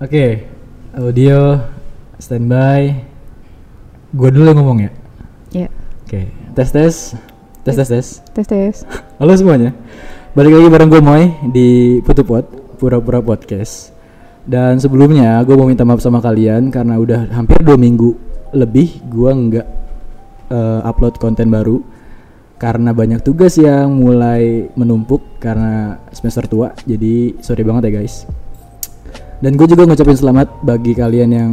Oke, audio standby. Gue dulu yang ngomong ya. Ya, Oke, tes tes, tes tes tes. tes tes. Halo semuanya, balik lagi bareng gue Moy di Putupot, pura-pura podcast. Dan sebelumnya gue mau minta maaf sama kalian karena udah hampir dua minggu lebih gue nggak eh, upload konten baru karena banyak tugas yang mulai menumpuk karena semester tua. Jadi sorry banget ya guys. Dan gue juga ngucapin selamat bagi kalian yang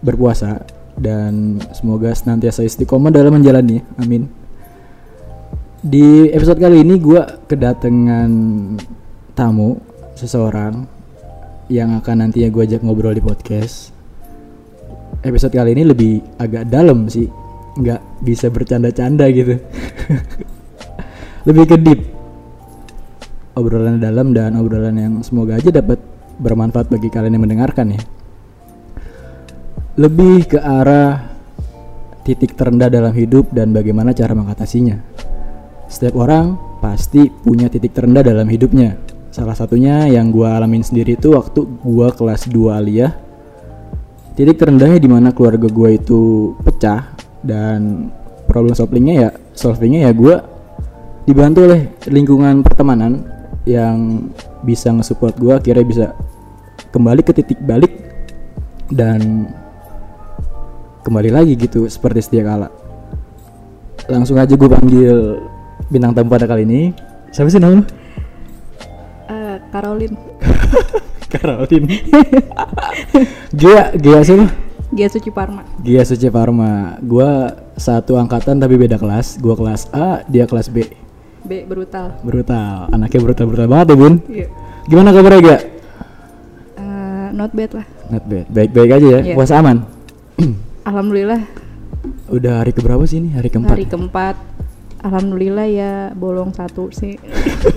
berpuasa dan semoga senantiasa istiqomah dalam menjalani. Amin. Di episode kali ini gue kedatangan tamu seseorang yang akan nantinya gue ajak ngobrol di podcast. Episode kali ini lebih agak dalam sih, nggak bisa bercanda-canda gitu. lebih ke deep. Obrolan dalam dan obrolan yang semoga aja dapat bermanfaat bagi kalian yang mendengarkan ya. Lebih ke arah titik terendah dalam hidup dan bagaimana cara mengatasinya. Setiap orang pasti punya titik terendah dalam hidupnya. Salah satunya yang gua alamin sendiri itu waktu gua kelas 2 aliyah. Titik terendahnya di mana keluarga gua itu pecah dan problem solvingnya ya solvingnya ya gua dibantu oleh lingkungan pertemanan yang bisa nge-support gua akhirnya bisa kembali ke titik balik dan kembali lagi gitu seperti setia kala. Langsung aja gue panggil bintang tamu pada kali ini. Siapa sih nama lu? Eh, Caroline, Caroline. Gia, Gia siapa? Gia Suci Parma. Gia Suci Parma. Gua satu angkatan tapi beda kelas. Gua kelas A, dia kelas B. B brutal. Brutal. Anaknya brutal-brutal banget ya, Bun. Iya. Gimana kabarnya, Gia? Eh, not bad lah. Not bad. Baik-baik aja ya. Puasa aman. Alhamdulillah Udah hari keberapa sih ini? Hari keempat. hari keempat. Alhamdulillah ya bolong satu sih.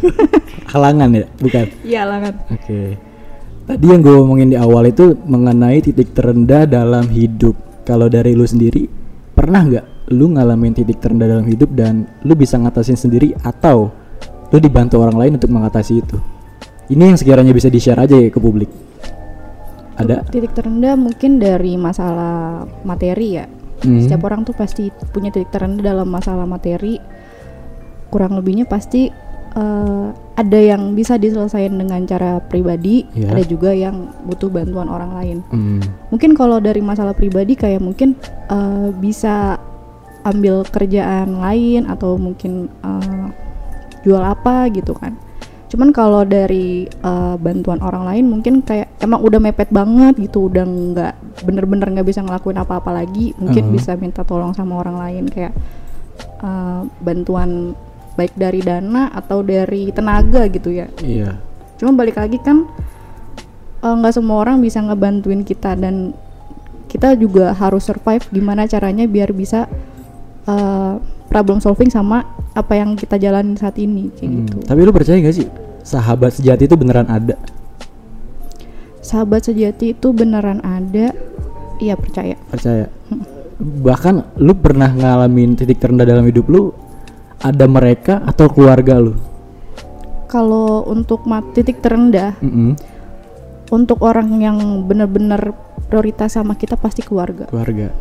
Halangan ya? Bukan. Iya lah kan. Oke. Tadi yang gue omongin di awal itu mengenai titik terendah dalam hidup. Kalau dari lu sendiri, pernah nggak lu ngalamin titik terendah dalam hidup dan lu bisa ngatasin sendiri atau lu dibantu orang lain untuk mengatasi itu? Ini yang sekiranya bisa di-share aja ya ke publik. Ada? Titik terendah mungkin dari masalah materi ya. Hmm. Setiap orang tuh pasti punya titik terendah dalam masalah materi. Kurang lebihnya pasti eh, ada yang bisa diselesaikan dengan cara pribadi, Iya. ada juga yang butuh bantuan orang lain. Hmm. Mungkin kalau dari masalah pribadi kayak mungkin eh, bisa ambil kerjaan lain atau mungkin eh, jual apa gitu kan. Cuman kalau dari eh, bantuan orang lain mungkin kayak emang udah mepet banget gitu, udah nggak bener-bener nggak bisa ngelakuin apa-apa lagi, mungkin Uh-huh. bisa minta tolong sama orang lain kayak eh, bantuan baik dari dana atau dari tenaga gitu ya. Iya. Cuma balik lagi kan eh, nggak semua orang bisa ngebantuin kita dan kita juga harus survive gimana caranya biar bisa eh, problem solving sama apa yang kita jalanin saat ini kayak Hmm, gitu. Tapi lu percaya gak sih sahabat sejati itu beneran ada? Sahabat sejati itu beneran ada, iya percaya. Percaya. Bahkan lu pernah ngalamin titik terendah dalam hidup lu ada mereka atau keluarga lu? Kalau untuk titik terendah, Mm-mm. untuk orang yang bener-bener prioritas sama kita pasti keluarga. keluarga.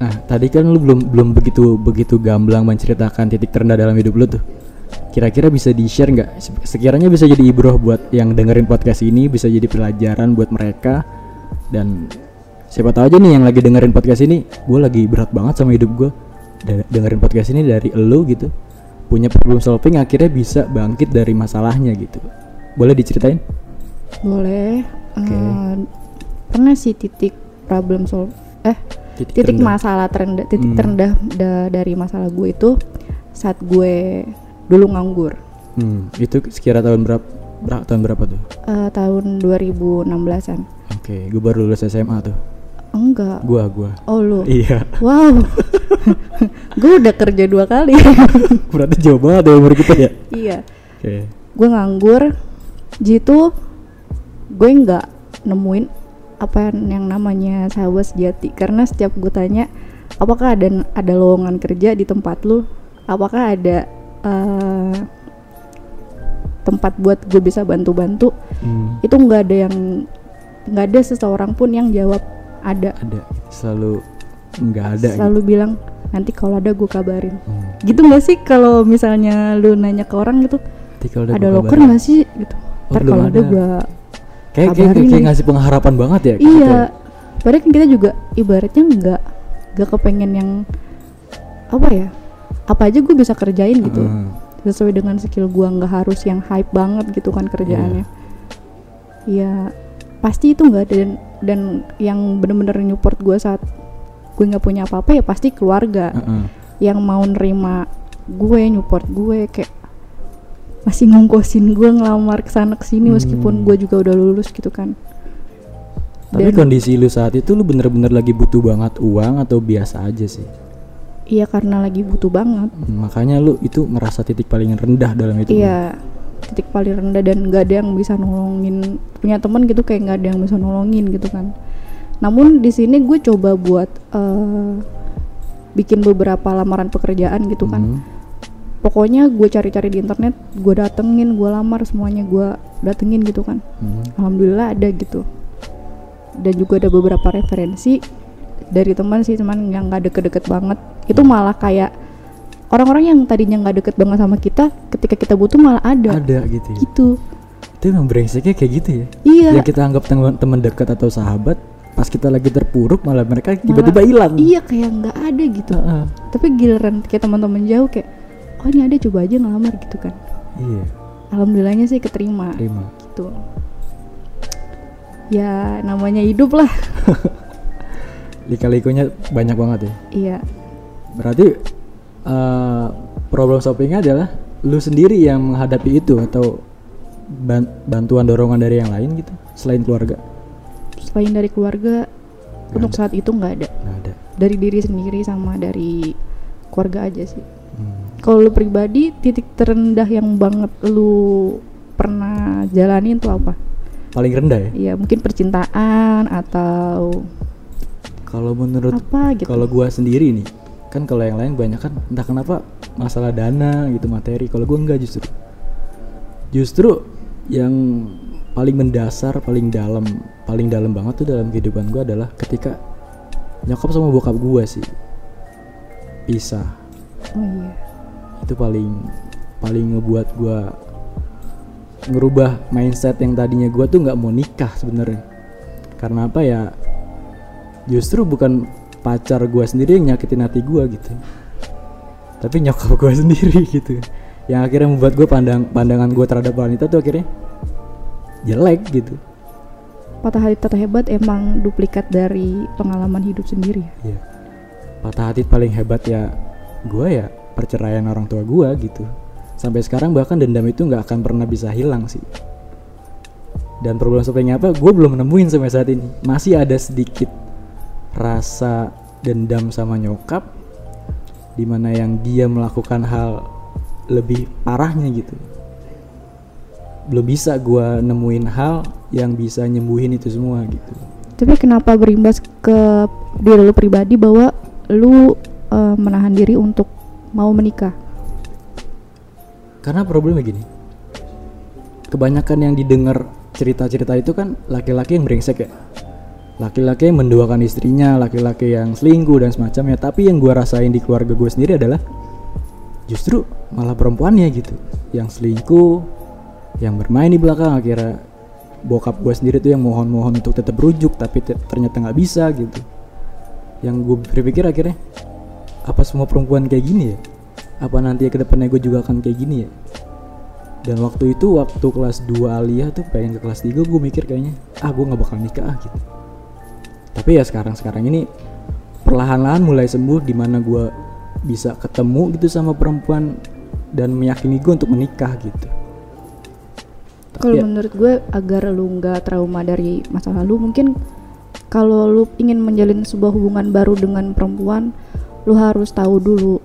Nah, tadi kan lu belum belum begitu begitu gamblang menceritakan titik terendah dalam hidup lu tuh. Kira-kira bisa di-share nggak? Se- Sekiranya bisa jadi ibroh buat yang dengerin podcast ini, bisa jadi pelajaran buat mereka dan siapa tahu aja nih yang lagi dengerin podcast ini, gue lagi berat banget sama hidup gue. Dengerin podcast ini dari elu gitu, punya problem solving akhirnya bisa bangkit dari masalahnya gitu. Boleh diceritain? Boleh. Oke. eh, pernah sih titik problem solve eh titik terendah. masalah terendah titik Hmm. terendah da- dari masalah gue itu saat gue dulu nganggur Hmm, itu sekira tahun berapa? Tahun berapa tuh? Eh, tahun 2016an Oke, gue baru lulus SMA tuh. Enggak Gua, gua. oh lu Iya. wow gue udah kerja dua kali Berarti jauh banget ya umur kita ya. iya Oke. gue nganggur jitu gue nggak nemuin apa yang namanya sahabat sejati karena setiap gue tanya apakah ada ada lowongan kerja di tempat lu apakah ada eh, tempat buat gue bisa bantu-bantu Hmm. itu nggak ada yang nggak ada seseorang pun yang jawab ada ada selalu nggak ada selalu bilang nanti kalau ada gue kabarin gitu. Hmm. gitu nggak sih kalau misalnya lu nanya ke orang gitu ada gua loker nggak sih gitu Oh, ntar kalau ada ada. gue kayak kayak, kabarin kayak nih. ngasih pengharapan banget ya gitu iya ya. padahal kan kita juga ibaratnya nggak nggak kepengen yang apa ya apa aja gue bisa kerjain gitu Hmm. sesuai dengan skill gue nggak harus yang hype banget gitu kan kerjaannya ya pasti itu nggak ada dan dan yang bener-bener nyupport gue saat gue nggak punya apa-apa ya pasti keluarga. Heeh. yang mau nerima gue nyupport gue kayak masih ngongkosin gue ngelamar ke sana ke sini meskipun Hmm. gue juga udah lulus gitu kan. Tapi Dan- kondisi lu saat itu lu bener-bener lagi butuh banget uang atau biasa aja sih? Iya karena lagi butuh banget. Hmm, makanya lu itu ngerasa titik paling rendah dalam itu iya titik paling rendah dan gak ada yang bisa nolongin punya teman gitu kayak nggak ada yang bisa nolongin gitu kan. Namun di sini gue coba buat eh, bikin beberapa lamaran pekerjaan gitu kan. Hmm. pokoknya gue cari-cari di internet gue datengin gue lamar semuanya gue datengin gitu kan. Hmm. alhamdulillah ada gitu. Dan juga ada beberapa referensi dari teman sih teman yang nggak deket-deket banget. Itu malah kayak orang-orang yang tadinya nggak deket banget sama kita ketika kita butuh malah ada, ada gitu ya. gitu itu emang brengseknya kayak gitu ya? Iya. Yang kita anggap teman dekat atau sahabat pas kita lagi terpuruk malah mereka tiba-tiba hilang. iya kayak nggak ada gitu. Heeh. tapi giliran kayak teman-teman jauh kayak oh ini ada coba aja ngelamar gitu kan. Iya. Alhamdulillahnya sih keterima. Terima. Gitu. Ya namanya hidup lah. Lika-likunya banyak banget ya? Iya. Berarti eh, problem solvingnya adalah lu sendiri yang menghadapi itu atau bantuan dorongan dari yang lain gitu selain keluarga? Selain dari keluarga Nggak untuk ada. saat itu nggak ada. Ada. Dari diri sendiri sama dari keluarga aja sih. Hmm. kalau lu pribadi titik terendah yang banget lu pernah jalanin tuh apa? Paling rendah ya? Ya mungkin percintaan atau kalau menurut apa gitu. kalau gua sendiri nih kan kalau yang lain banyak kan entah kenapa masalah dana gitu materi. Kalau gua enggak justru. Justru yang paling mendasar paling dalam paling dalam banget tuh dalam kehidupan gua adalah ketika nyokap sama bokap gua sih pisah. Oh iya. Itu paling paling ngebuat gua ngerubah mindset yang tadinya gua tuh nggak mau nikah sebenarnya. Karena apa ya? Justru bukan pacar gua sendiri yang nyakitin hati gua gitu. Tapi nyokap gua sendiri gitu yang akhirnya membuat gue pandang pandangan gue terhadap wanita tuh akhirnya jelek gitu patah hati terhebat emang duplikat dari pengalaman hidup sendiri ya Iya. Patah hati paling hebat ya gue ya perceraian orang tua gue gitu. Sampai sekarang bahkan dendam itu nggak akan pernah bisa hilang sih. Dan problem solvingnya apa? Gue belum nemuin sampai saat ini. Masih ada sedikit rasa dendam sama nyokap, di mana yang dia melakukan hal lebih parahnya gitu. Belum bisa gue nemuin hal yang bisa nyembuhin itu semua gitu. tapi kenapa berimbas ke diri lu pribadi bahwa lu eh, menahan diri untuk mau menikah Karena problemnya gini. Kebanyakan yang didengar cerita-cerita itu kan laki-laki yang brengsek ya. Laki-laki yang menduakan istrinya, laki-laki yang selingkuh dan semacamnya. Tapi yang gua rasain di keluarga gue sendiri adalah justru malah perempuannya gitu. Yang selingkuh, yang bermain di belakang akhirnya bokap gue sendiri tuh yang mohon-mohon untuk tetap rujuk tapi te- ternyata nggak bisa gitu. Yang gue berpikir akhirnya apa semua perempuan kayak gini ya? Apa nanti ke depannya gue juga akan kayak gini ya? Dan waktu itu waktu kelas 2 aliyah tuh pengen ke kelas 3 gue mikir kayaknya ah gue nggak bakal nikah ah gitu. Tapi ya sekarang-sekarang ini perlahan-lahan mulai sembuh di mana gue bisa ketemu gitu sama perempuan dan meyakini gue untuk menikah gitu. Kalau ya, menurut gue agar lu nggak trauma dari masa lalu mungkin kalau lu ingin menjalin sebuah hubungan baru dengan perempuan lu harus tahu dulu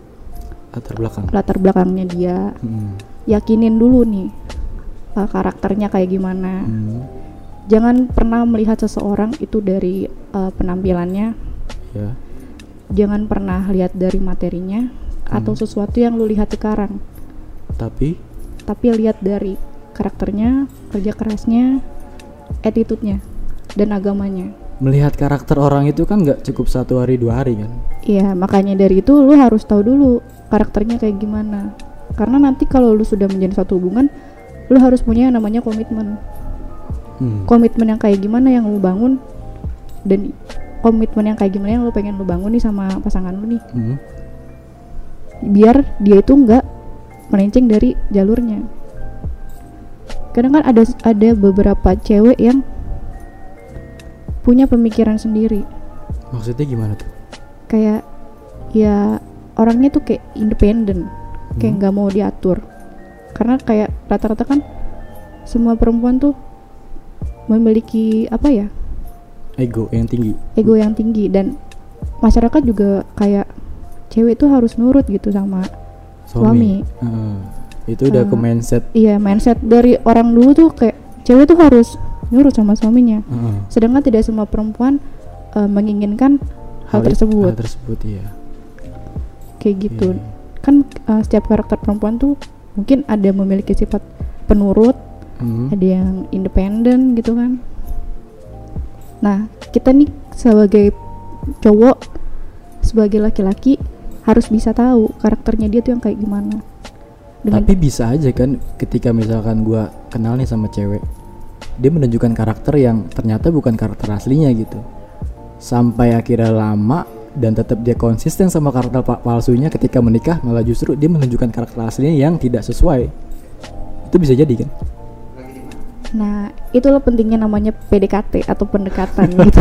latar belakang. latar belakangnya dia Hmm. yakinin dulu nih uh, karakternya kayak gimana Hmm. jangan pernah melihat seseorang itu dari uh, penampilannya Ya. Jangan pernah lihat dari materinya atau Hmm. sesuatu yang lu lihat sekarang Tapi tapi lihat dari karakternya kerja kerasnya attitude-nya dan agamanya Melihat karakter orang itu kan nggak cukup satu hari dua hari kan? Iya, makanya dari itu lu harus tahu dulu karakternya kayak gimana. Karena nanti kalau lu sudah menjadi satu hubungan, lu harus punya yang namanya komitmen. Hmm. Komitmen yang kayak gimana yang lu bangun dan komitmen yang kayak gimana yang lu pengen lu bangun nih sama pasangan lu nih. Hmm. Biar dia itu nggak melenceng dari jalurnya. Kadang kan ada ada beberapa cewek yang punya pemikiran sendiri. Maksudnya gimana tuh? kayak ya orangnya tuh kayak independen kayak Hmm. nggak mau diatur karena kayak rata-rata kan semua perempuan tuh memiliki apa ya Ego yang tinggi. ego yang tinggi dan masyarakat juga kayak cewek tuh harus nurut gitu sama Suami. Heeh. itu udah ke Eh, mindset. iya mindset dari orang dulu tuh kayak cewek tuh harus nurut sama suaminya Heeh. sedangkan tidak semua perempuan eh, menginginkan hal, it- tersebut Hal tersebut iya. kayak gitu Iya. kan uh, setiap karakter perempuan tuh mungkin ada memiliki sifat penurut Hmm. ada yang independen gitu kan nah kita nih sebagai cowok sebagai laki-laki harus bisa tahu karakternya dia tuh yang kayak gimana dengan Tapi bisa aja kan ketika misalkan gua kenal nih sama cewek, dia menunjukkan karakter yang ternyata bukan karakter aslinya gitu. Sampai akhirnya lama dan tetap dia konsisten sama karakter pa- palsunya ketika menikah malah justru dia menunjukkan karakter aslinya yang tidak sesuai. Itu bisa jadi kan? Nah itulah pentingnya namanya PDKT atau pendekatan gitu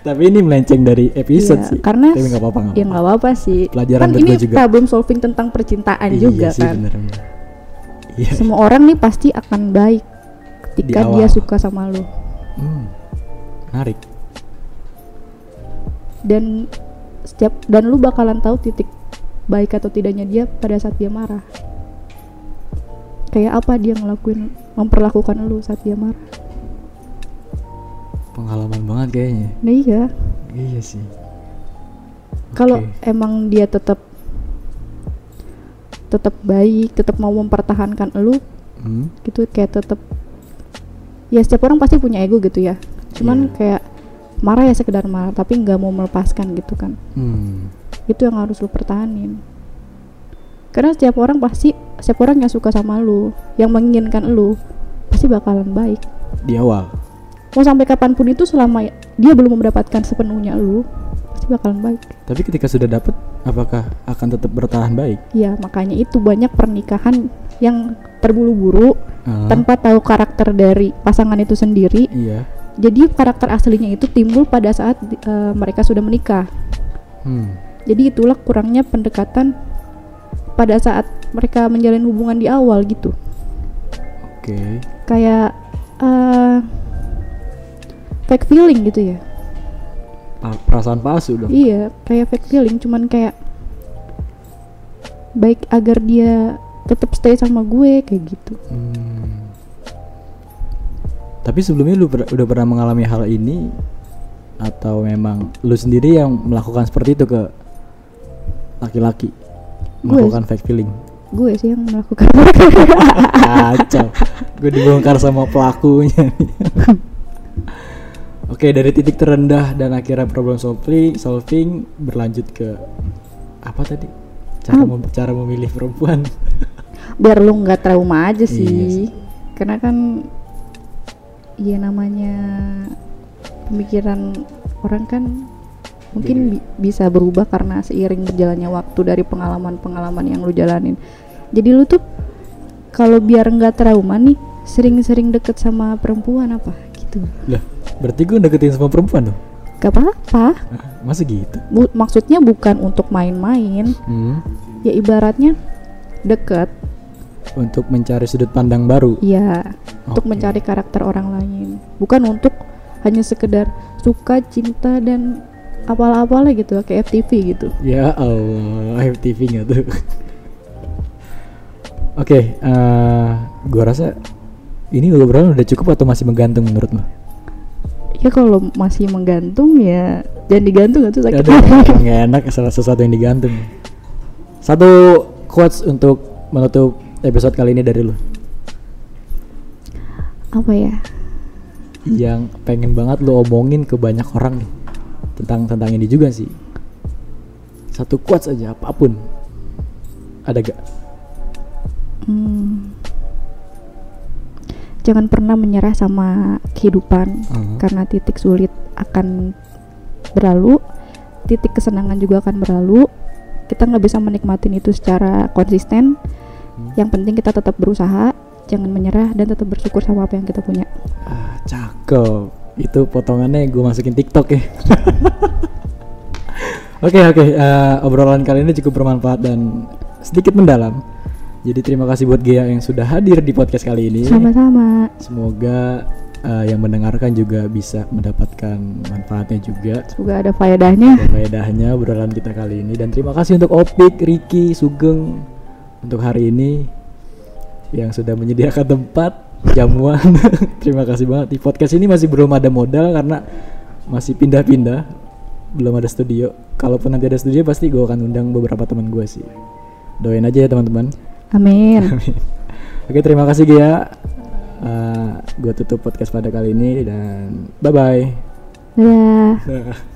Tapi ini melenceng dari episode Iya, sih. karena Tapi nggak apa-apa. ya nggak apa-apa sih Pelajaran kan ini juga. problem solving tentang percintaan Iya juga sih, kan. Iya. semua orang nih pasti akan baik ketika Di dia suka sama lu Hmm. Menarik. dan setiap dan lu bakalan tahu titik baik atau tidaknya dia pada saat dia marah kayak apa dia ngelakuin memperlakukan lu saat dia marah Pengalaman banget kayaknya. nah iya Iya sih. kalau Oke. emang dia tetap tetap baik tetap mau mempertahankan lu Hmm. gitu kayak tetap ya setiap orang pasti punya ego gitu ya cuman Iya. kayak marah ya sekedar marah tapi nggak mau melepaskan gitu kan Hmm. itu yang harus lu pertahanin karena setiap orang pasti setiap orang yang suka sama lu yang menginginkan lu pasti bakalan baik Di awal. mau sampai kapan pun itu selama dia belum mendapatkan sepenuhnya lu pasti bakalan baik Tapi ketika sudah dapat, apakah akan tetap bertahan baik? ya makanya itu banyak pernikahan yang terburu-buru Ah, tanpa tahu karakter dari pasangan itu sendiri Iya. jadi karakter aslinya itu timbul pada saat eh, mereka sudah menikah Hmm. jadi itulah kurangnya pendekatan pada saat mereka menjalin hubungan di awal gitu Oke. kayak eh fake feeling gitu ya Perasaan palsu dong. iya kayak fake feeling cuman kayak baik agar dia tetap stay sama gue kayak gitu Hmm. Tapi sebelumnya lu per- udah pernah mengalami hal ini atau memang lu sendiri yang melakukan seperti itu ke laki-laki? Gue. Melakukan fake feeling. gue sih yang melakukan Kacau. Gue dibongkar sama pelakunya. Oke, dari titik terendah dan akhirnya problem solving, solving berlanjut ke apa tadi? Cara mem- cara memilih perempuan. biar lu nggak trauma aja Iya sih sih. karena kan iya namanya pemikiran orang kan mungkin bi- bisa berubah karena seiring berjalannya waktu dari pengalaman-pengalaman yang lu jalanin jadi lu tuh kalau biar nggak trauma nih sering-sering deket sama perempuan apa gitu Lah, berarti gue deketin sama perempuan dong. gak apa-apa Masa gitu? Bu- maksudnya bukan untuk main-main Hmm. ya ibaratnya deket Untuk mencari sudut pandang baru. ya untuk Oke. mencari karakter orang lain bukan untuk hanya sekedar suka cinta dan apalah-apalah gitu kayak FTV gitu Ya Allah, FTV nggak tuh? Oke, eh, gua rasa ini obrolan udah cukup atau masih menggantung menurut lo? ya kalau masih menggantung ya jangan digantung itu sakit Aduh, nggak enak salah sesuatu yang digantung. Satu quotes untuk menutup episode kali ini dari lo. apa ya yang pengen banget lo omongin ke banyak orang nih tentang tentang ini juga sih satu quotes aja apa pun ada gak Hmm. Jangan pernah menyerah sama kehidupan Hmm. karena titik sulit akan berlalu, titik kesenangan juga akan berlalu. Kita nggak bisa menikmatin itu secara konsisten. Hmm. Yang penting kita tetap berusaha, jangan menyerah dan tetap bersyukur sama apa yang kita punya. ah, cakep itu potongannya gue masukin TikTok ya Oke oke eh, obrolan kali ini cukup bermanfaat dan sedikit mendalam. Jadi terima kasih buat Gia yang sudah hadir di podcast kali ini. Sama-sama. Semoga eh, yang mendengarkan juga bisa mendapatkan manfaatnya juga. Semoga ada faedahnya. Dan faedahnya obrolan kita kali ini dan terima kasih untuk Opik, Ricky, Sugeng untuk hari ini yang sudah menyediakan tempat jamuan. terima kasih banget. Di podcast ini masih belum ada modal karena masih pindah-pindah, belum ada studio. Kalaupun nanti ada studio pasti gue akan undang beberapa teman gue sih. Doain aja ya teman-teman. Amin. Oke terima kasih Gia. gue tutup podcast pada kali ini dan bye bye. Dadah.